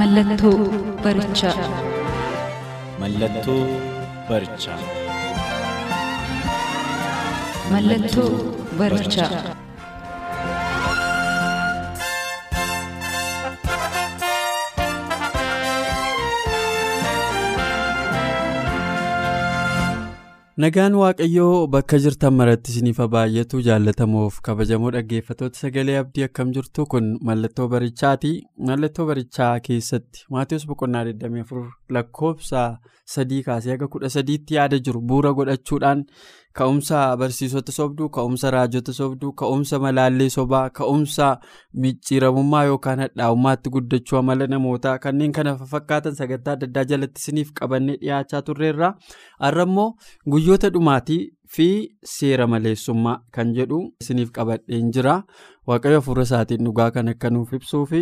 Mallattoo barichaa. Mallattoo barichaa. Mallattoo barichaa. Nagaan Waaqayyoo bakka jirtan maratti isiniif baay'atu jaallatamoof kabajamoo dhaggeeffattoota sagalee abdii akkam jirtu kun mallattoo barichaati. Mallattoo barichaa keessatti Maatiyus Boqonnaa 24 lakkoofsa sadii kaasee haga kudha sadiitti yaada jiru. Bu'uura godhachuudhaan ka'umsa barsiisota sobduu, ka'umsa raajota sobduu, ka'umsa malaallee sobaa, ka'umsa micciiramummaa yookaan hadhaa'ummaatti guddachuu amala namootaa. Kanneen kana fakkaatan sagantaa adda addaa jalatti isiniif qabannee dhiyaachaa turreerra. Har'a immoo guyyoota dhumaatii fi seera maleessummaa kan jedhu isiniif qabadheen jira. Waaqayyo hafuura isaatiin dhugaa kan akka nuuf ibsuu fi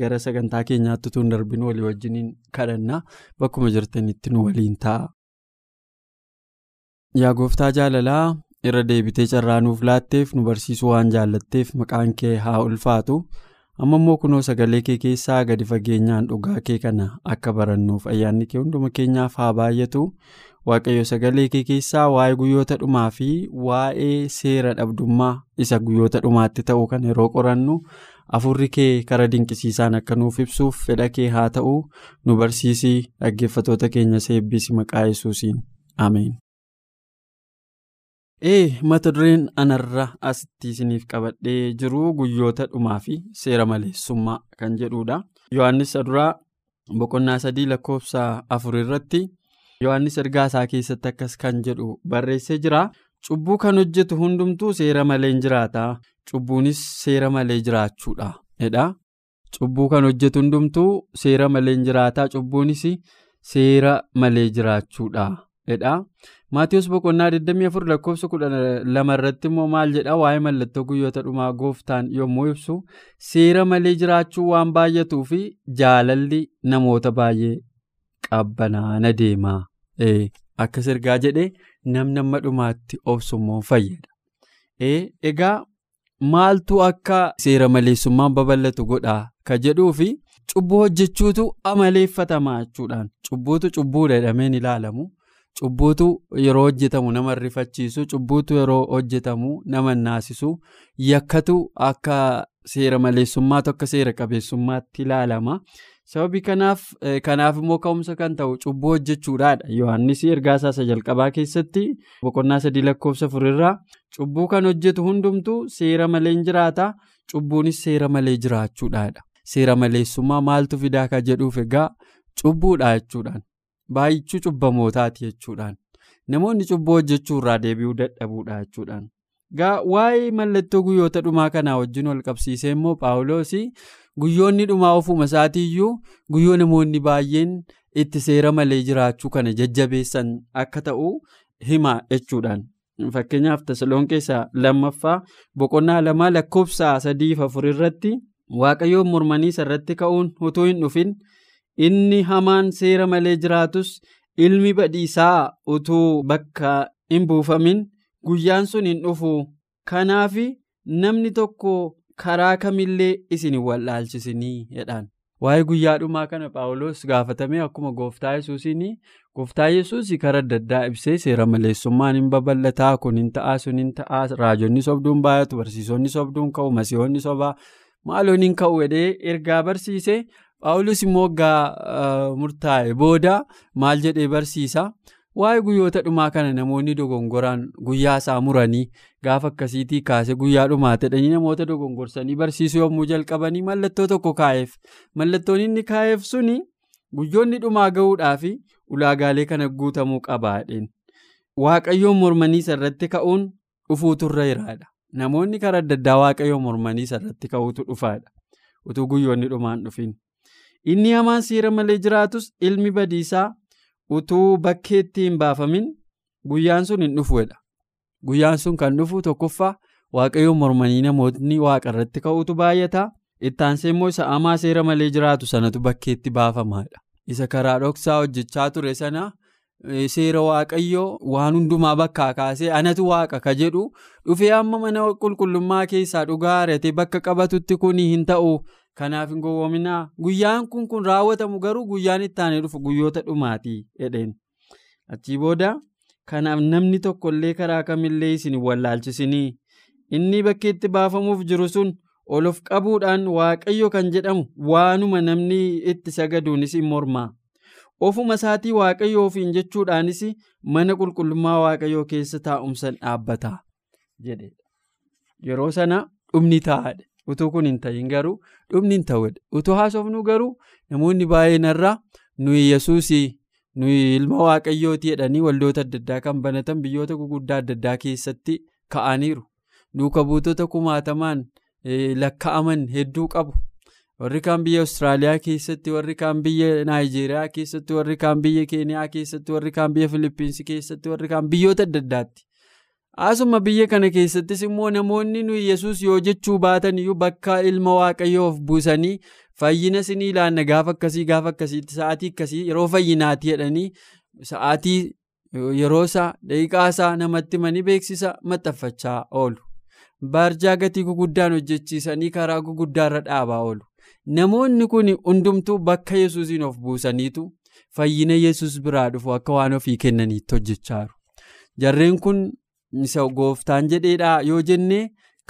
gara sagantaa keenyaatti utuu hin darbin walii wajjiniin kadhanna bakkuma jirtanitti nu waliin ta'a. Yaa gooftaa jaalalaa irra deebitee carraa nuuf laatteef nu barsiisuu waan jaallatteef maqaan kee haa ulfaatu. Amma immoo kunoo sagalee kee keessaa gadi fageenyaan dhugaa kee kana akka barannuuf ayyaanni kee hunduma keenyaaf haa baay'atu. Waaqayyo sagalee kee keessaa waa'ee guyyoota dhumaa fi waa'ee seera dhabdummaa isa guyyoota dhumaatti ta'u kan yeroo qorannu afurri kee karaa dinqisiisaan akka nuuf ibsuuf fedha kee haa ta'u nu barsiisii dhaggeeffattoota keenya eebbisi maqaa yesuusiin ameen. Ee mata dureen anarra asitti isiniif qabadhee jiru guyyoota dhumaa fi seera maleessummaa kan jedhudha. Yohaannis duraa boqonnaa sadii lakkoofsa afur irratti. Yohaannis ergaa isaa keessatti akkas kan jedhu barreessee jira. Cubbuu kan hojjetu hundumtuu seera malee hin jiraata. Cubbuunis seera malee jiraachuudha. Edha. Cubbuu kan hojjetu hundumtuu seera malee hin jiraata. Cubbuunis seera malee jiraachuudha. Edha. Maatiyus boqonnaa 24 lakkoofsa 12 irratti immoo maal jedha waa'ee mallattoo guyyoota dhumaa gooftaan yommuu ibsu seera malee jiraachuu waan baay'atuu fi jaalalli namoota baay'ee qabbanaana deemaa. Akkas ergaa jedhee namni amma dhumaatti obsummoo fayyada. Egaa maaltu akka seera maleessummaan babal'atu godhaa ka jedhuu fi cubbuu hojjechuutu amaleeffatamaa jechuudhaan cubbuutu cubbuudha jedhameen ilaalamu. Cubbuutu yeroo hojjetamu nama rifachiisu cubbuutu yeroo hojjetamu nama naasisu yakkatu akka seera maleessummaatu akka seera qabeessummaatti ilaalama. Sababii kanaaf kanaaf immoo ka'umsa kan ta'u cubbuu hojjechuudhaadha. Yohaannis ergaa isaa jalqabaa keessatti boqonnaa sadii lakkoofsa afurirraa cubbuu kan hojjetu hundumtuu seera malee hin jiraata. Cubbuunis seera malee jiraachuudhaadha. Seera maleessummaa maaltu fidaa ka jedhuuf egaa cubbuudha jechuudhaan. Baay'achuu cubbamootaati jechuudhaan. Namoonni cubbuu hojjechuu irraa deebi'uu dadhabuudha jechuudhaan. Waa'ee mallattoo guyyoota dhumaa kanaa wajjin wal qabsiisee immoo Paawuloos guyyoonni dhumaa ofuma isaatiiyyuu guyyoo namoonni baay'een itti seera malee jiraachuu kana jajjabeessan akka ta'u hima jechuudhaan. Fakkeenyaaf Tasalonqeessa lammaffaa boqonnaa lamaa lakkoofsa sadiif afur irratti waaqayyoon mormanii irratti ka'uun utuu hin dhufin. Inni hamaan seera malee jiraatus ilmi badiisaa utuu bakka hin buufamin guyyaan sun hin dhufu. Kanaaf namni tokko karaa kamillee isin wallaalchisinii jedhaan. Waa'ee guyyaa dhumaa kana Paawuloos gaafatamee akkuma gooftaa yesuusiin gooftaa yesuus karaa adda addaa ibsee seera maleessummaan hin babal'ataa kun hin ta'aa sun hin ta'aa raajonni sobduun baay'atu barsiisonni sobduun ka'u masiihonni sobaa maaloon hin ka'u jedhee ergaa barsiise. Paawulos immoo waggaa murtaa'e booda maal jedhee barsiisa waa'ee guyyoota dhumaa kana namoonni dogongoraan guyyaa isaa muranii gaafa akkasiitii kaase guyyaa dhumaa jedhanii namoota dogongorsanii barsiisuu yommuu jalqabanii mallattoo tokko kaa'eef. Mallattoon inni kaa'eef suni guyyoonni dhumaa gahuudhaaf ulaagaalee kana guutamuu qabaadheen waaqayyoon mormanii irratti ka'uun dhufuu turre jiraadha. namoonni karaa adda addaa waaqayyoo mormanii isarratti ka'uutu dhufaadha. Utuu guyyoonni dhumaan dhufin. Inni hamaan seera malee jiraatus ilmi badiisaa utuu bakkeetti hin baafamin guyyaan sun hin dhufuudha guyyaan sun kan dhufu tokkoffaa waaqayyoo mormanii namoonni waaqa irratti ka'uutu baay'ata. Ittaansee immoo isa hamaa seera malee jiraatu sanatu bakkeetti baafamaadha isa karaa dhoksaa hojjechaa ture sana. Seera waaqayyoo waan hundumaa bakkaa kaasee anatu waaqa ka jedhu dhufee amma mana qulqullummaa keessaa dhugaa arate bakka qabatutti kun hin ta'u kanaaf hin gowwoominaa guyyaan kun kun raawwatamu garuu guyyaan itti aanee dhufu guyyoota dhumaatii jedheen. Achii booda kanaaf namni tokkollee karaa kamillee isin wallaalchisinii inni bakkeetti baafamuuf jiru sun ol of qabuudhaan waaqayyo kan jedhamu waanuma namni itti sagaduunis hin mormaa. ofuma isaatii waaqayyoo ofiin jechuudhaanis mana qulqullummaa waaqayyoo keessa taa'umsan dhaabbata jedhe. Yeroo sana dhumni taa'adha utuu kun hin ta'in garuu dhumni hin ta'udha utuu haasofnu garuu namoonni baay'een irraa nuyi yesuus nuyi ilma waaqayyooti jedhanii waldoota adda addaa kan banatan biyyoota guguddaa adda addaa keessatti ka'aniiru duuka buutota kumaatamaan lakka'aman hedduu qabu. warri kaan biyya Awustiraaliyaa keessatti warri kaan biyya Naayijeeriyaa keessatti warri kaan biyya Keeniyaa keessatti warri kaan biyya Filiippiinsi keessatti warri kaan biyyoota adda addaatti. Asuma biyya kana keessattis immoo namoonni nuyi yesus yoo jechuu baatan iyyuu bakka ilma waaqayyoof buusanii fayyina sinii ilaanna gaafa akkasii gaafa akkasiitti sa'aatii akkasii yeroo fayyinaati jedhanii sa'aatii yeroo isaa daqiiqaa isaa namatti himanii beeksisa maxxanfachaa oolu. Baarjaa gatii guguddaan hojjechiisanii karaa guguddaarra dhaabaa oolu. Namoonni kun hundumtuu bakka yesuusiin of buusaniitu fayyina yesus biraa dhufu akka waan ofii kennaniitti hojjechaa jiru. Jarreen kun isa gooftaan jedheedhaa yoo jennee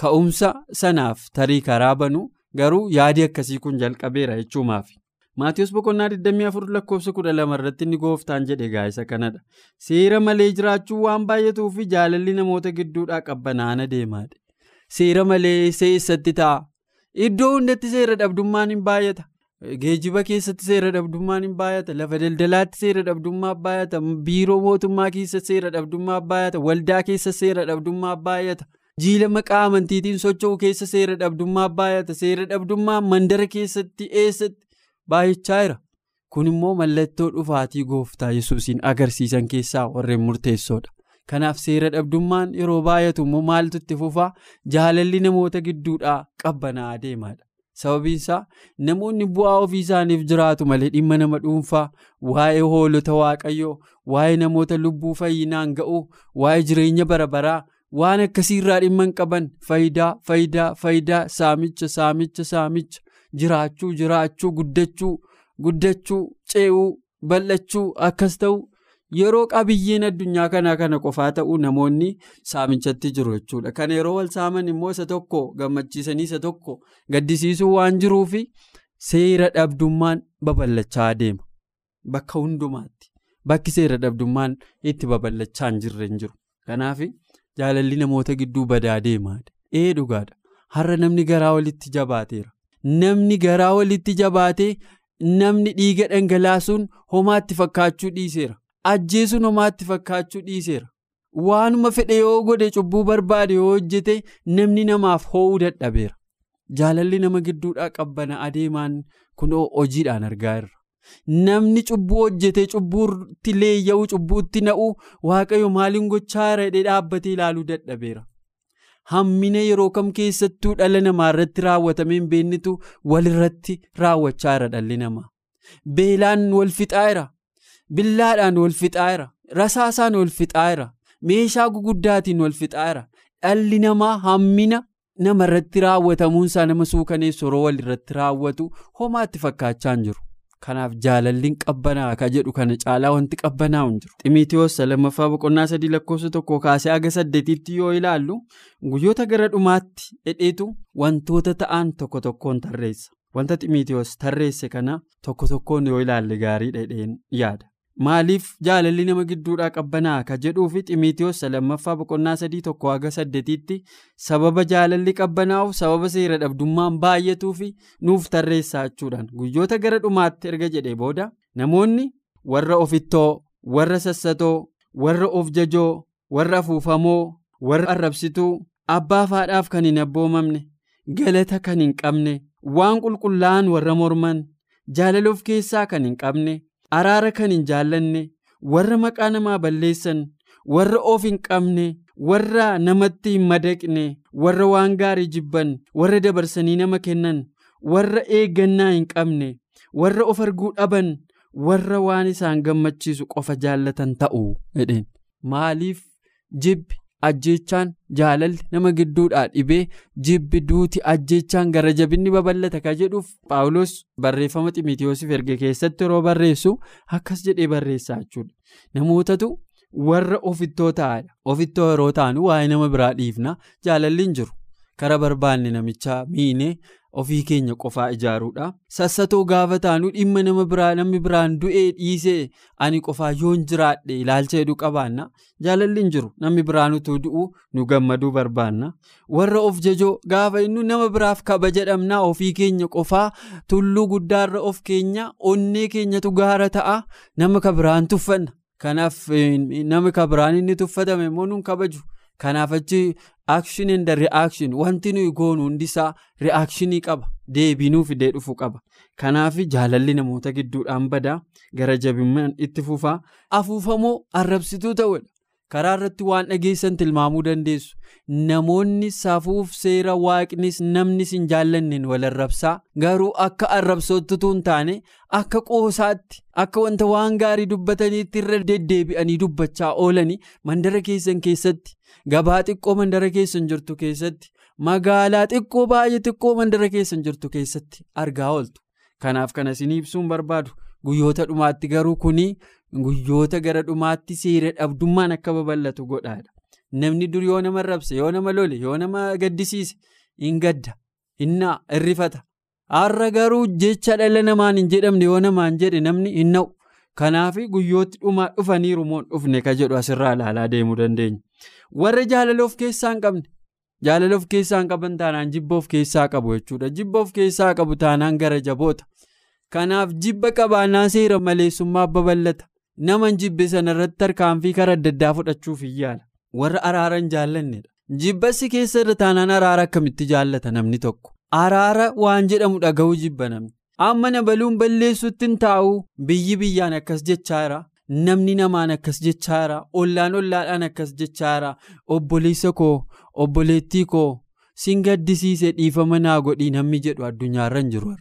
ka'umsa sanaaf tarii karaa banu garuu yaadi akkasii kun jalqabeera jechuumaaf. Maatiyus boqonnaa 24 lakkoofsa 12 irratti inni gooftaan jedhe gaa'isa kanadha. Seera malee jiraachuu waan baay'atuu fi jaalalli namoota gidduudhaa qabbanaana deemaadha. Seera malee seessatti ta'a. Iddoo hundatti seera dhabdummaan hin baay'ata. Geejjiba keessatti seera dhabdummaan hin baay'ata. Lafa daldalaatti seera dhabdummaa baay'ata. Biiroo mootummaa keessa seera dhabdummaa baay'ata. Waldaa keessa seera dhabdummaa baay'ata. Jiila maqaa amantiitiin socho'u keessa seera dhabdummaa baay'ata. Seera dhabdummaa mandara keessatti eessatti baay'achaa jira. Kun immoo mallattoo dhufaatii gooftaa yesuusiin agarsiisan keessaa warreen murteessoodha. Kanaaf seera dhabdummaan yeroo baay'atu immoo maaltu itti fufaa jaalalli namoota gidduudhaa qabbanaa'aa deemaadha. Sababiin isaa namoonni bu'aa ofii isaaniif jiraatu malee dhimma nama dhuunfaa waa'ee hoolota waaqayyoo waa'ee namoota lubbuu fayyinaan ga'uu waa'ee jireenya bara baraa waan akkasiirraa dhimma hin qaban faayidaa faayidaa faayidaa saamicha saamicha saamicha jiraachuu jiraachuu guddachuu guddachuu ce'uu bal'achuu akkas ta'u. Yeroo qabiyyeen addunyaa kanaa kana qofaa ta'uu namoonni saamichatti jiru jechuudha. Kana yeroo wal saaman immoo isa tokko gammachiisanii isa tokko gaddisiisuu waan jiruufi seera dhabdummaan babal'achaa deema. Bakka hundumaatti bakki seera dhabdummaan itti babal'achaa hin jirre hin jiru. Kanaaf jaalalli namoota gidduu badaa deemaadha. Ee dhugaadha. Har'a namni garaa walitti jabaateera. Namni garaa walitti jabaatee namni dhiiga dhangalaasuun homaatti fakkaachuu dhiiseera. Ajjeesuun homaatti fakkaachuu dhiiseera. Waanuma fedhe yoo godhe cubbuu barbaade yoo hojjete namni namaaf hoo'uu dadhabeera. Jaalalli nama gidduudhaa qabbana adeemaan kun hojiidhaan argaa jirra namni cubbuu hojjete cubbuutti leeyya'uu cubbuutti na'uu waaqayyo maaliin gochaa jedhee dhaabbatee ilaaluu dadhabeera? Hammina yeroo kam keessattuu dhala namaa irratti raawwatameen beennitu walirratti raawwachaa jira dhalli namaa? Beelaan wal fixaa jira. Billaadhaan wal fixaa'eera. Rasaasaan wal fixaa'eera. Meeshaa guguddaatiin wal fixaa'eera. Dhalli namaa hammina nama irratti raawwatamuunsaa nama suukaneessu yeroo wal irratti raawwatu homaatti fakkaachaa hin jiru. Kanaaf jaalalliin qabbanaa ka jedhu kana caalaa wanti qabbanaa'u hin jiru. Ximiitiyoos lammaffaa boqonnaa sadii lakkoofsa tokko kaasee haga saddeetiitti yoo ilaallu guyyoota gara dhumaatti dhedheetu wantoota ta'an tokko tokkoon tarreessa. Wanta ximiitiyoos tarreesse kana tokko tokkoon yoo ilaalle gaarii dhedheen yaada. Maaliif jaalalli nama gidduudhaa qabbanaa ka jedhuufi ximiitiyoos lammaffaa boqonnaa sadii tokko haga saddeetiitti sababa jaalalli qabbanaa'uuf sababa seera dhabdummaan baay'atuufi nuuf tarreessaa jechuudhaan guyyoota gara dhumaatti erga jedhee booda namoonni warra ofittoo warra sassatoo warra of jajoo warra afuufamoo warra arrabsituu abbaaf haadhaaf kan hin abboomamne galata kan hin qabne waan qulqullaa'an warra morman jaalala of keessaa kan hin qabne araara kan hin jaallanne warra maqaa namaa balleessan warra of hin qabne warra namatti hin madaqne warra waan gaarii jibban warra dabarsanii nama kennan warra eeggannaa hin qabne warra of arguu dhaban warra waan isaan gammachiisu qofa jaallatan ta'u maaliif jibbi ajjeechaan jaalalli nama gidduudhaa dhibee jibbi duuti ajjeechaan gara jabinni babal'ata ka jedhuuf paawulos barreeffama ximitiyoosiif erge keessatti yeroo barreessu akkas jedhee barreessaa jechuudha. Namootatu warra ofittoo ta'adha ofittoo yeroo ta'anu waa'ee nama biraa dhiifna jaalalli hin jiru kara barbaanne namicha miine ofii keenya qofaa ijaaruudha. Sassatoo gaafa taanu dhimma nama biraa namni biraan du'ee dhiisee ani qofaa yoon jiraadhe ilaalcha hedduu qabaanna. Jaalalli hin jiru namni biraan utuu du'u nu gammaduu barbaanna. Warra of jajoo gaafa inni nama biraaf kaba jedhamna ofii keenya qofaa tulluu guddaarra of keenya onnee keenyatu gaara ta'a nama ka biraan tuffanna. Kanaaf nama ka biraan inni tuffatame immoo nun kabaju. Kanaaf achi action and reaction wanti nuyi goonu hundisaa reactionii qaba deebinuu fidee dhufu qaba. Kanaaf jaalalli namoota gidduudhaan badaa gara jabinaan itti fufaa afuufamoo arrabsituu ta'udha karaa irratti waan dhageessan tilmaamuu dandeessu. Namoonni safuuf seera waaqnis namnis hin jaallanneen wal arrabsaa. Garuu akka arrabsootutuu hin taane akka qoosaatti akka wanta waan gaarii dubbataniitti irra deddeebi'anii dubbachaa oolanii mandara keessan keessatti gabaa xiqqoo mandara keessan jirtu keessatti magaalaa xiqqoo baay'ee xiqqoo mandara keessan jirtu keessatti argaa ooltu. Kanaaf kana isin ibsuun barbaadu. Guyyoota dhumaatti garuu kuni guyyoota gara dhumaatti seera dhabdummaan akka babal'atu godhaadha. Namni dur yoo nama arrabse yoo nama lole yoo nama gaddisiise hin gadda innaa irrifata. Har'a garuu jecha dhala namaan hin jedhamne yoo namaan jedhe namni hin na'u. Kanaaf guyyooti dhumaa dhufaniiru moo dhufne ka jedhu asirraa ilaalaa deemuu dandeenya. warra jaalala of keessaa hin qabne jaalala of keessaa hin qaban taanaan jibba of keessaa qabu jechuudha. Jibba of keessaa qabu taanaan gara jaboota. Kanaaf jibba qabaannaa seera maleessummaa babal'ata nama jibbe sana irratti tarkaanfii karaa adda addaa fudhachuuf hin yaala warra araara hin jaallannedha jibbassi keessa irra taanaan araara akkamitti jaallata namni tokko? Araara waan jedhamu dhaga'uu jibba namni. Amma nabaluun balleessuutti hin taa'u biyyi biyyaan akkas jechaa namni namaan akkas jechaa ollaan ollaadhaan akkas jechaa obboleessa koo obboleettii koo sin gaddisiise dhiifama naa godhii namni jedhu addunyaarra hin jiru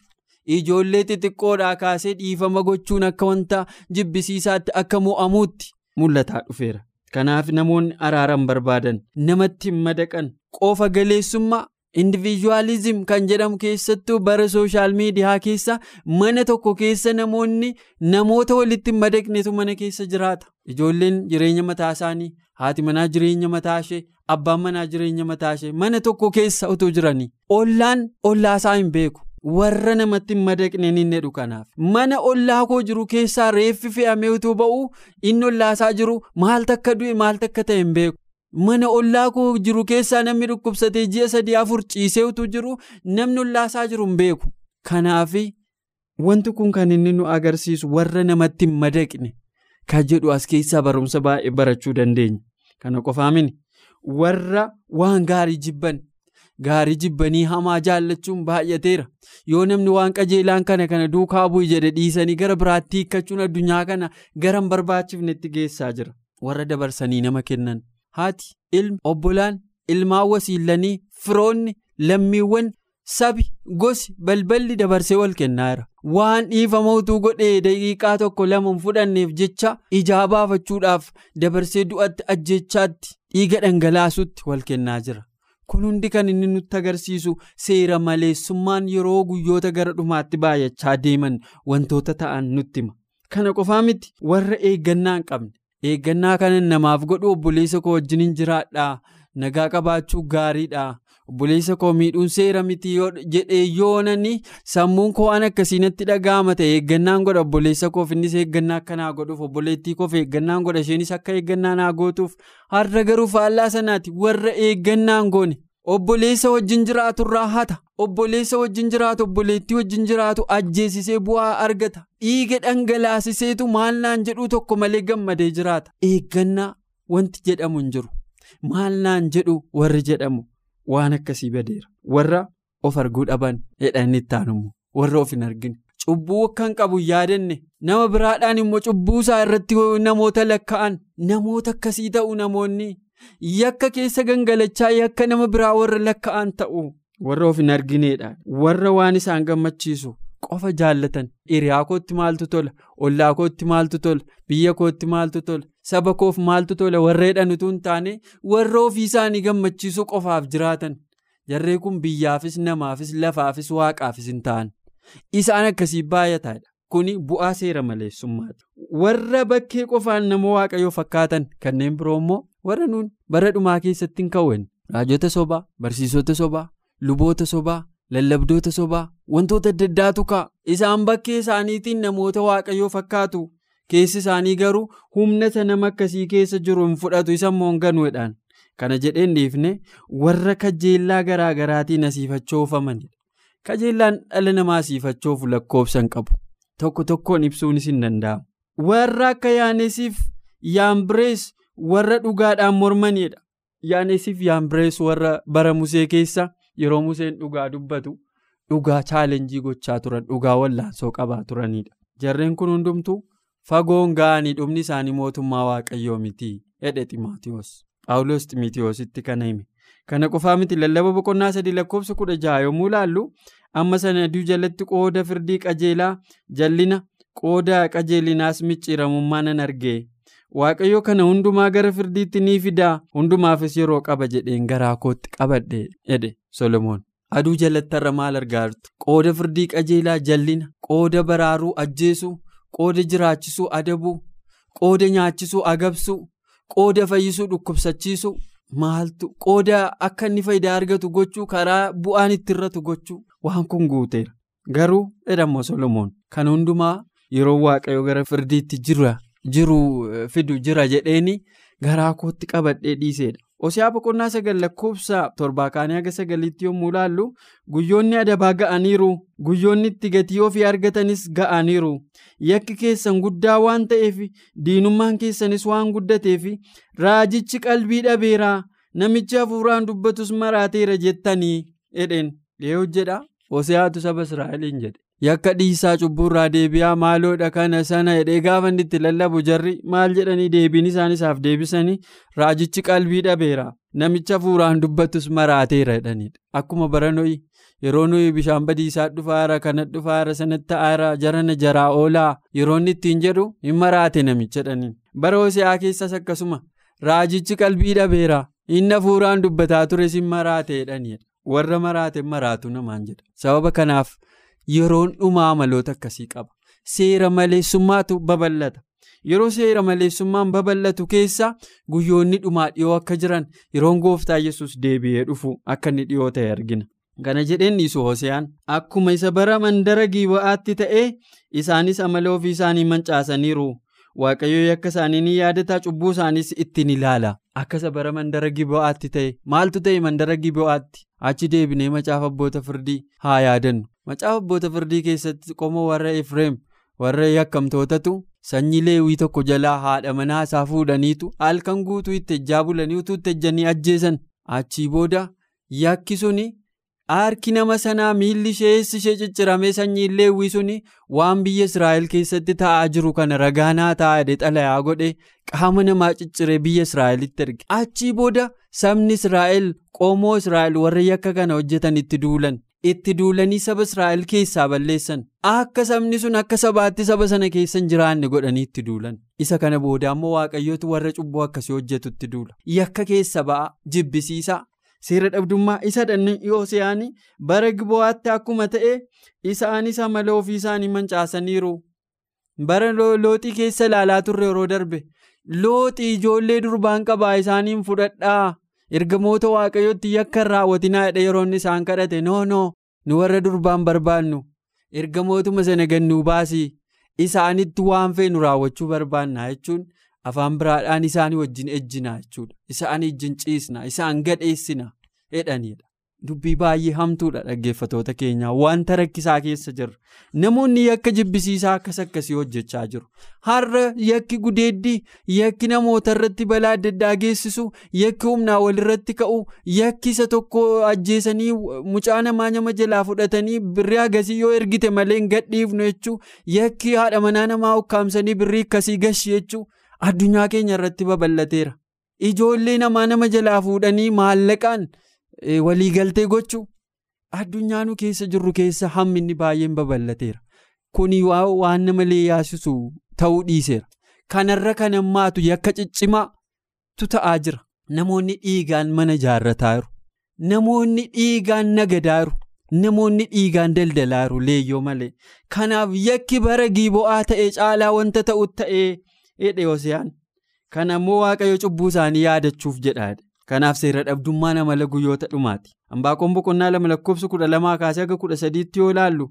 ijoollee xixiqqoodhaa kaasee dhiifama gochuun akka wanta jibbisiisaatti akka mo'amuutti mul'ataa dhufeera. Kanaaf namoonni araaran barbaadan. Namatti hin madaqan. Qofa galeessummaa. indivijuwaalizim kan jedhamu keessattuu bara sooshaal miidiyaa keessa mana tokko keessa namoonni namoota walitti hin madaqnetu mana keessa jiraata. Ijoolleen jireenya mataa isaanii haati manaa jireenya mataa ishee abbaan manaa jireenya mataa ishee mana tokko keessa utuu jiranii ollaan ollaasaa hin beeku warra namatti hin madaqne inni jedhu kanaaf. Mana ollaa koo jiru keessaa reeffi fe'amee utuu ba'u inni ollaasaa jiru maaltu akka du'e maaltu akka ta'e hin beeku. mana ollaa koo jiru keessaa namni dhukkubsatee ji'a sadii afur ciisee utuu jiru namni ollaasaa jiru hin beeku. Kanaaf wanti kun kan inni nu agarsiisu warra namatti hin madaqne kan jedhu as keessaa barumsa baay'ee barachuu dandeenya. Kana qofaamin warra waan gaarii jibban gaarii jibbanii hamaa jaallachuun baay'ateera. Yoo namni waan qajeelaan kana kana duukaa bu'i jedhe dhiisanii gara biraatti hiikkachuun addunyaa kana gara hin barbaachifnetti geessaa jira. Warra dabarsanii nama kennan. haati ilmi obbolaan ilmaan wasiillanii firoonni lammiiwwan sabi gosi balballi dabarsee wal kennaa jira. Waan dhiifama utuu godhee daqiiqaa tokko lama hin fudhanneef jecha ijaa baafachuudhaaf dabarsee du'atti ajjechaatti dhiiga dhangalaasutti wal kennaa jira kun hundi kan inni nutti agarsiisu seera maleessummaan yeroo guyyoota gara dhumaatti baay'achaa deeman wantoota ta'an nutti hima kana qofaa miti warra eeggannaa hin qabne. eeggannaa kanan namaaf godhu obboleessa koo wajjin jiraadha nagaa qabaachuu gaariidha obboleessa koo miidhuun seera miti jedhee yoonani sammuun koo waan akkasiinatti dhaga'ama ta'e eeggannaan godha. Obboleessa koof innis eeggannaa akka naa godhuuf obboleettii koof eeggannaan godha. Isheenis akka eeggannaa naa gootuuf har'a garuu faallaa sanaati. Warra eeggannaan goone obboleessa wajjin jiraaturraa hata. Obboleessa wajjin jiraatu obboleettii wajjin jiraatu ajjeesisee bu'aa argata. Dhiiga dhangalaasiseetu maal naan jedhu tokko malee gammadee jiraata. Eeggannaa wanti jedhamu hin jiru. Maal naan jedhu warri jedhamu waan akkasii badeera. Warra of arguu dhaban jedhanii itti warra of hin argine cubbuu akkan qabu yaadanne nama biraadhaan immoo cubbuu isaa irratti namoota lakka'an namoota akkasii ta'u namoonni. Yakka keessa gangalachaa yakka nama biraa warra lakka'an ta'u. Warra of hin argineedha warra waan isaan gammachiisu. qofa jaallatan. Hiriyaa kootti maaltu tola? Ollaa kootti maaltu tola? Biyya kootti maaltu tola saba koof maaltu tola warra jedhan utuu hin taane warra ofii isaanii gammachiisuu qofaaf jiraatan. Jarree kun biyyaafis namaafis lafaafis waaqaafis hin ta'an isaan akkasii baay'ataadha. Kuni bu'aa seera maleessummaati warra bakkee qofaan nama waaqayyoo fakkaatan kanneen biroo immoo warra nuun bara dhumaa keessatti hin ka'uun raajota sobaa barsiisota sobaa luboota sobaa. lallabdoota sobaa wantoota adda addaatu ka'a. Isaan bakkee isaaniitiin namoota waaqayyoo fakkaatu keessi isaanii garuu humna isa nama akkasii keessa jiru hin fudhatu isa immoo hin ganuudhaan. Kana jedheen dhiifne warra kajeellaa garaa garaatiin asiifachoofamanidha kajeellaan dhala namaa asiifachoofu lakkoofsa hin qabu. Tokko tokkoon ibsuunis hin danda'amu. Warra akka yaanesiif yaambirees warra dhugaadhaan mormanidha yaanesiif yaambirees warra bara musee keessa. yeroo museen dhugaa dubbatu dhugaa chaalenjii gochaa turan dhugaa wallaansoo qabaa turanidha jarreen kun hundumtuu fagoon ga'anii dhumni isaanii mootummaa waaqayyoo miti jedhe ximaatiyoos. Paawuloos ximitiyoositti kana hime. Kana qofaa miti lallaba boqonnaa sadii lakkoofsa kudha jaha yommuu laallu amma sana aduu jalatti qooda firdii qajeelaa jallina qooda qajeelinaas micciiramummaa nan argee. Waaqayyo kana hundumaa gara firdiitti ni fidaa. Hundumaafis yeroo qaba jedheen garaa kootti qabadhe jedhe solomoon. Aduu jalattarra maal argaartu? Qooda firdii qajeelaa jallina qooda baraaruu ajjeesuu qooda jiraachisuu adabuu qooda nyaachisuu agabsuu qooda fayyisuu dhukkubsachiisuu maaltu qooda akka inni faayidaa argatu gochuu karaa bu'aan itti irratu gochuu waan kun guuteera garuu jedhamoo solomoon kan hundumaa yeroo waaqayyo gara firdiitti jiru fidu jira jedheeni garaa kootti qabadhee dhiiseedha. Hosiyaa boqonnaa sagal lakkoofsa torbaa kaanii haga sagaliitti yommuu laallu guyyoonni adabaa ga'aniiru. Guyyoonni itti gatii ofii argatanis ga'aniiru. Yakki keessan guddaa waan ta'eef diinummaan keessanis waan guddateef raajichi qalbii dhabeeraa namichi hafuuraan dubbatus maraateera jettanii jedheen. Dhiyoo jedha hosiyaatu saba israa'eliin jedhe. Yakka dhiisaa cubburraa deebi'aa maaloodha kana sana jedhee gaafa inni itti lallabu jarri maal jedhanii deebiin isaan isaaf deebisanii raajichi qalbii dhabeera. Namicha hafuuraan dubbatus maraateera jedhanidha akkuma bara no'i yeroo nuyi bishaan badiisaa dhufaara kana dhufaara sanatti aara jarana jaraa oolaa yeroo inni ittiin jedhu hin maraate namicha jedhaniin. Bara hosiyaa keessas akkasuma raajichi qalbii dhabeera. Inni hafuuraan dubbataa tures hin maraate jedhanidha warra maraate maraatu namaan jedha. Sababa kanaaf. Yeroon dhumaa maloota akkasii qaba. Seera maleessummaatu babal'ata yeroo seera maleessummaan babal'atu keessa guyyoonni dhumaa dhiyoo akka jiran yeroon gooftaa yesus deebi'ee dhufu akka inni dhiyoo ta'e argina. Kana jedheen dhiisu hoseyaan akkuma isa bara mandara giiba'aatti ta'ee isaanis amala ofii isaanii mancaasaniiru. Waaqayyo yakka isaanii ni yaadataa cubbuu isaaniis ittiin ilaala akka isa bara mandara giiba'aatti ta'e maaltu ta'e mandara giiba'aatti achi deebinee macaafa abboota firdii haa yaadannu. Macaafa abboota firdii keessatti qomoo warra efreem warra yakkamtootatu sanyii leewwii tokko jalaa haadha manaa isaa fuudhaniitu halkan guutuu itti ejjaa bulanii utuu itti ejjanii ajjeesan achii booda yakki suni harki nama sanaa miilli ishee eessi ishee cicciramee sanyiin leewwii suni waan biyya israa'el keessatti ta'aa jiru kana ragaanaa taa'ee xalayaa godhe qaama namaa cicciree biyya israa'elitti erge achii booda sabni israa'el qomoo israa'el warra yakka kana hojjetan itti duulan. Itti duulanii saba israa'el keessaa balleessan. Akka sabni sun akka sabaatti saba sana keessa jiraanne godhanii itti duulan. Isa kana booda ammoo waaqayyootu warra cubbuu akkasii hojjetutti duula. Yakka keessa ba'a jibbisiisaa seera dhabdummaa isa dhanni hooseyaanii bara gibo'aatti akkuma ta'e isaanis amala ofii isaanii mancaasaniiru. Bara looxii keessa ilaalaa turre yeroo darbe looxii ijoollee durbaan qabaa isaaniin fudhadhaa. Ergamoota waaqayyootti yakka hin raawwatinaa jedhe yeroo inni isaan kadhate noo noo nu warra durbaan barbaannu ergamootuma sana gannuu baasii isaanitti waan feenu raawwachuu barbaannaa jechuun afaan biraadhaan isaanii wajjin ejjinaa jechuudha. Isaanii wajjin ciisna isaan gadheessina jedhanidha dubbii baay'ee hamtuudha dhaggeeffatoota keenyaa wanta rakkisaa keessa jirra namoonni yakka jibbisiisaa akkas akkasii hojjechaa jiru. Har'a yakki gudeeddii yakki namoota irratti balaa adda addaa geessisu yakki humnaa walirratti ka'u yakki isa tokko ajjeesanii mucaa namaa nama jalaa fudhatanii birrii agasii yoo ergite malee hin gadhiifnu jechuu yakki haadha manaa namaa ukkaamsanii birrii akkasii gashi jechuu addunyaa keenya irratti babal'ateera. Ijoollee namaa nama jalaa fuudhanii maallaqaan. Waliigaltee gochuu? Addunyaa nu keessa jirru keessa hamminni baay'een babal'ateera. Kuni waan nama yaasisu ta'uu dhiiseera. Kanarra kan hammaatu yakka ciccimaatu ta'aa jira. Namoonni dhiigaan mana ijaarrataa jiru namoonni dhiigaan nagadaa jiru namoonni dhiigaan daldalaa jiru leeyyoo malee. Kanaaf yakki bara giibo'aa ta'e caalaa wanta ta'u ta'ee jedhe Hoseyaan kana ammoo waaqayyo cubbuu isaanii yaadachuuf jedhaadha. Kanaaf seera dhabdummaan amala guyyoota dhumaati hambaaqoon boqonnaa lama lakkoofsa kudha lamaa kaasee akka kudha sadiitti yoo ilaallu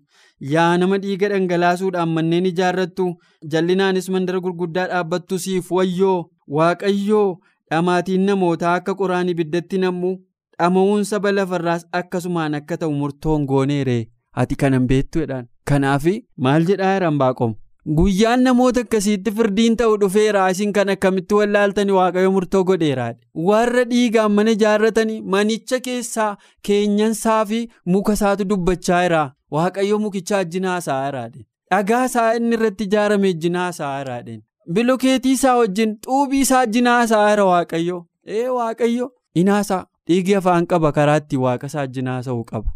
yaa nama dhiiga dhangalaasuudhaan manneen ijaarrattu jallinaanis mandara gurguddaa dhaabbattu siif wayyoo waaqayyoo dhamaatiin namootaa akka qoraan ibiddatti nammu dhama'uun saba lafarraas akkasumaan akka ta'u murtoon gooneeree ati kanan beektu jedhaan. Kanaaf maal jedhaa jira hambaaqoom guyyaan namoota akkasiitti firdiin ta'u dhufeera. Isin kan akkamitti wallaaltanii waaqayyo murtoo godheeraadha. Warra dhiigaan mana ijaarratanii manicha keessaa keenyansaa fi muka isaatu dubbachaa jira. Waaqayyo mukicha ajjinaa haasa'aadha dhagaa isaa inni irratti ijaarame ajjinaa haasa'aadha bilokeetii isaa wajjin xuubii isaa ajjinaa haasa'aadha waaqayyo. Ee waaqayyo inaasaa dhiigi afaan qaba. Karaatti waaqa isaa ajjinaa haasa'uu qaba.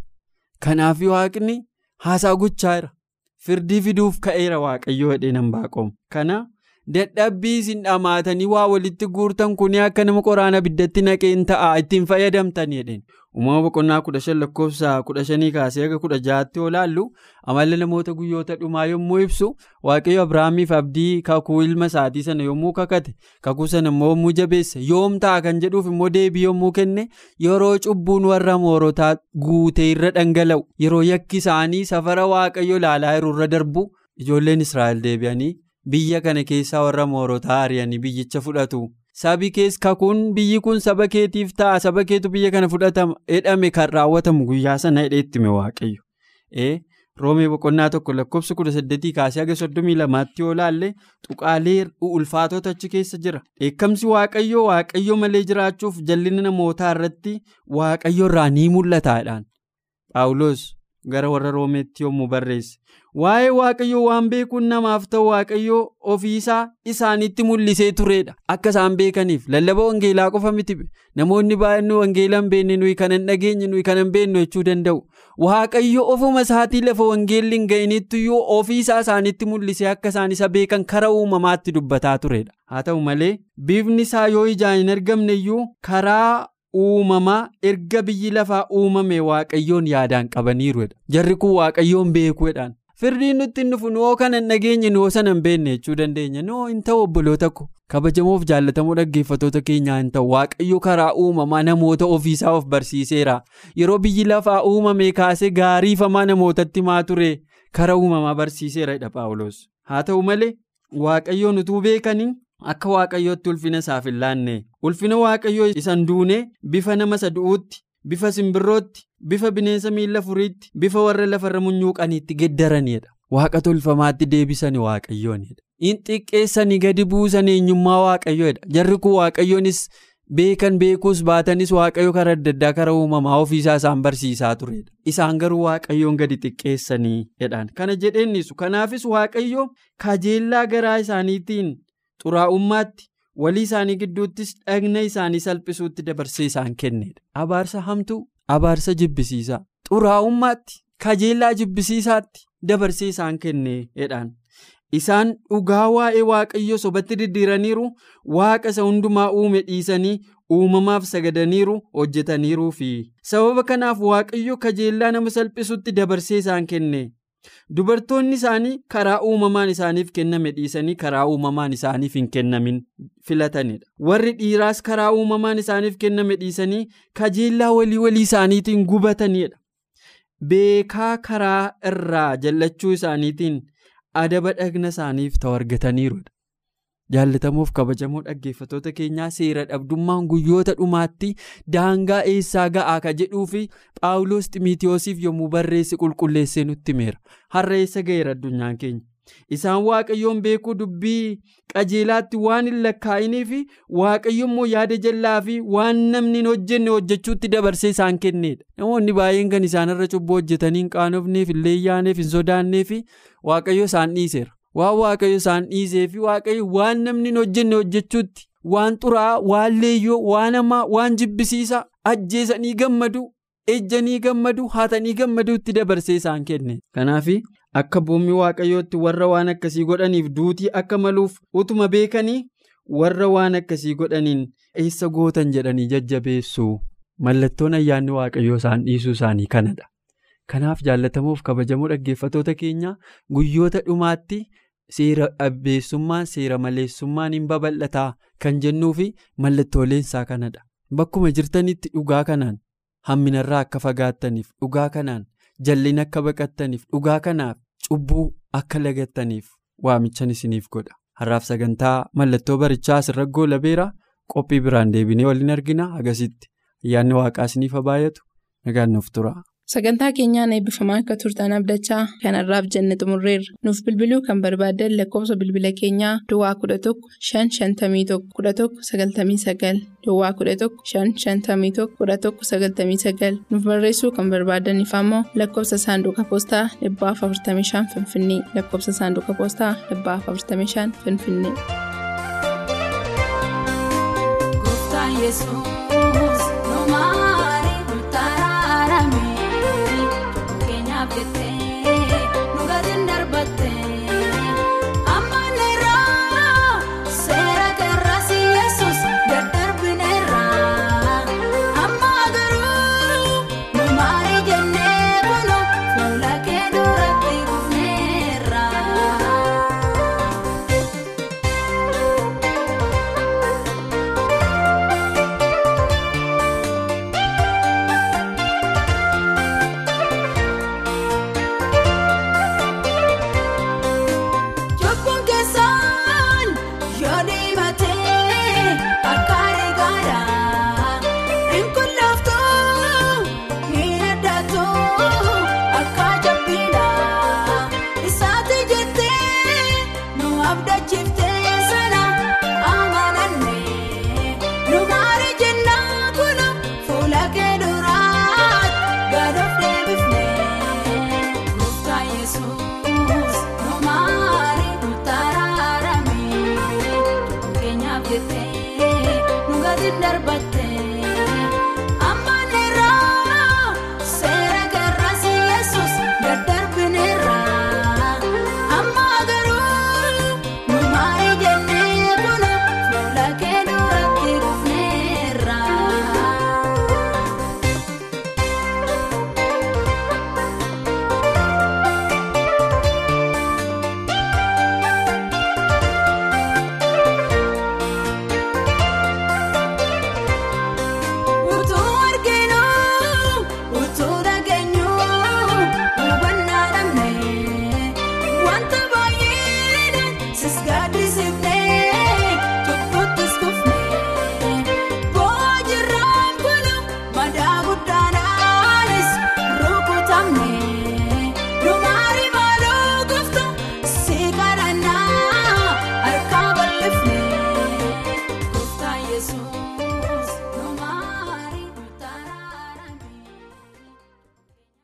Kanaaf waaqni haasaa gochaa jira. Firdii fiduuf ka'eera waaqayyoo jedhee hambaaqoom kana dadhabbii isin dhamaatanii waa walitti guurtan kuni akka nama qoraan abiddatti naqeen ta'a ittiin fayyadamtan jedheen uumama boqonnaa kudha shan lakkoofsa kudha shanii kaasee akka kudha jaatti yoo laallu amala namoota guyyoota dhumaa yommuu ibsu waaqayyo abiraamiif abdii kakuu ilma isaatii sana yommuu kakate kakuu sana yommuu jabeesse yoom ta'a kan jedhuuf immoo deebii yommuu kenne yeroo cubbuun warra moorotaa guutee irra dhangala'u yeroo yakki isaanii safara waaqayyo ilaalaa jiru irra darbu ijoolleen israa'el deebi'anii biyya kana keessaa warra moorotaa ari'anii biyyicha fudhatu. sabi kees kakuun biyyi kun saba keetiif ta'a. Saba keetu biyya kana fudhatama jedhame kan raawwatamu guyyaa sana hidheetti hime waaqayyo. Ee roomee boqonnaa tokko lakkoofsa kudha saddeetii kaasee haga soddomii lamaatti yoo laalle tuqaalee ulfaatota achi keessa jira. Dheekkamsi waaqayyo waaqayyo malee jiraachuuf jallina namootaa irratti waaqayyo irraa ni mul'ataadhaan. Paawuloos gara warra roomeetti yommuu barreesse. Waa'ee waaqayyoo waan beekuun namaaf ta'u waaqayyoo ofiisaa isaanitti mul'isee turedha akka isaan beekaniif lallaba wangeelaa qofa miti. Namoonni baay'een wangeelaa hin beekne nuyi kanan dhageenye nuyi kanan beeknu jechuu danda'u. Waaqayyo ofuma isaatii lafa wangeelli hin ga'inittiyuu ofiisaa isaanitti mul'isee akka isaan isa beekan karaa uumamaatti dubbataa turedha haa ta'u malee biifni isaa yoo ijaan hin argamne iyyuu karaa uumamaa erga biyyi lafaa uumame waaqayyoon yaadaan qabaniiruudha. Jarri kun waaqayyoon beekuudhaan firdiin nutti hin dhufu noo kana hin dhageenye noo sana hin beekne jechuu dandeenya. Noo hin ta'u obboloota ko kabajamoof jaallatamoo dhaggeeffatoota keenyaa hin ta'u. Waaqayyo karaa uumamaa namoota ofiisaa of barsiiseera. Yeroo biyyi lafaa uumame kaasee gaariifamaa namootatti maa ture karaa uumamaa barsiiseera jedha paawuloos haa ta'u malee waaqayyoon utuu beekanii akka waaqayyootti ulfina isaaf hin laanne ulfina waaqayyoo isan duune bifa nama sadu'uutti bifa simbirrootti bifa bineensa miila furiitti bifa warra lafarra munyuuqaniitti geddaranidha waaqa tolfamaatti deebisani waaqayyoonidha in xiqqeessanii gadi buusan eenyummaa waaqayyoodha jarri kun waaqayyoonis beekan beekuus baatanis waaqayyo karaa adda addaa karaa uumamaa ofiisaa isaan barsiisaa turedha isaan garuu waaqayyoon gadi xiqqeessanii jedhaan kana jedheennisu kanaafis waaqayyo kajeellaa garaa isaaniitiin xuraa'ummaatti walii isaanii gidduuttis dhagna isaanii salphisuutti dabarsee isaan kennedha abaarsa hamtuu abaarsa jibbisiisaa xuraa'ummaatti kajeellaa jibbisiisaatti dabarsee isaan kenneedhaan isaan dhugaa waa'ee waaqayyo sobatti diddiiraniiru waaqa isa hundumaa uume dhiisanii uumamaaf sagadaniiru hojjetaniiruu fi sababa kanaaf waaqayyo kajeellaa nama salphisutti dabarsee isaan kenne. Dubartoonni isaanii karaa uumamaan isaaniif kenname dhiisanii karaa uumamaan isaaniif hin kennamin filatanidha. Warri dhiiraas karaa uumamaan isaaniif kenname dhiisanii kajeellaa walii walii isaaniitiin gubatanidha. Beekaa karaa irraa jallachuu isaaniitiin adaba dhagna isaaniif ta'u argataniirudha jaallatamuuf kabajamoo dhaggeeffatoota keenyaa seera dhabdummaan guyyoota dhumaatti daangaa eessaa ga'aa ka jedhuu fi paawuloos ximiitiyoosiif yommuu barreesse qulqulleessee nutti himeera har'a eessa ga'eera addunyaan keenya. Isaan waaqayyoon beekuu dubbii qajeelaatti waan hin lakkaa'inii fi waaqayyo immoo yaada jallaa fi waan namni hin hojjenne hojjechuutti dabarsee isaan kennedha. Namoonni baay'een kan isaanirra cubbuu hojjetanii hin qaanofneef hin leeyyaaneef hin sodaannee fi waaqayyo isaan dhiiseera. Waan waaqayyo isaan dhiisee fi waaqayyo waan namni hin hojjenne hojjechuutti waan xuraa'aa, waan leeyyoo, waan hamaa, waan jibbisiisaa ajjeesanii gammadu, ejjanii gammadu, haatanii gammaduutti dabarsee isaan kenne. Kanaaf. Akka bu'ummi waaqayyootti warra waan akkasii godhaniif duutii akka maluuf utuma beekanii warra waan akkasii godhaniin eessa gootan jedhanii jajjabeessu mallattoon ayyaanni waaqayyoo isaan dhiisuu isaanii kanadha. Kanaaf jaallatamuuf kabajamoo dhaggeeffatoota keenya guyyoota dhumaatti seera dhabbeessummaan seera maleessummaan hin babal'ataa kan jennuu fi mallattooleen isaa kanadha. Bakkuma jirtanitti dhugaa kanaan hamminarraa akka fagaattaniif dhugaa kanaan. Jallina akka baqattaniif dhugaa kanaaf cubbuu akka lagattaniif waamichan isiniif godha. Har'aaf sagantaa mallattoo barichaa asirra goolabeera qophii biraan deebinee waliin argina agasitti ayyaanni waaqaa isiniif baay'atu nagaan nuuf tura. Sagantaa keenyaan eebbifamaa akka turtan abdachaa kanarraaf jenne xumurreerra. Nuuf bilbiluu kan barbaaddan lakkoofsa bilbila keenyaa Duwwaa 11 551 11 99 Duwwaa 11 551 11 99 nuuf barreessuu kan barbaadaniif ammoo lakkoofsa saanduqa poostaa 45 Finfinnee lakkoofsa saanduqa poostaa 45 Finfinnee.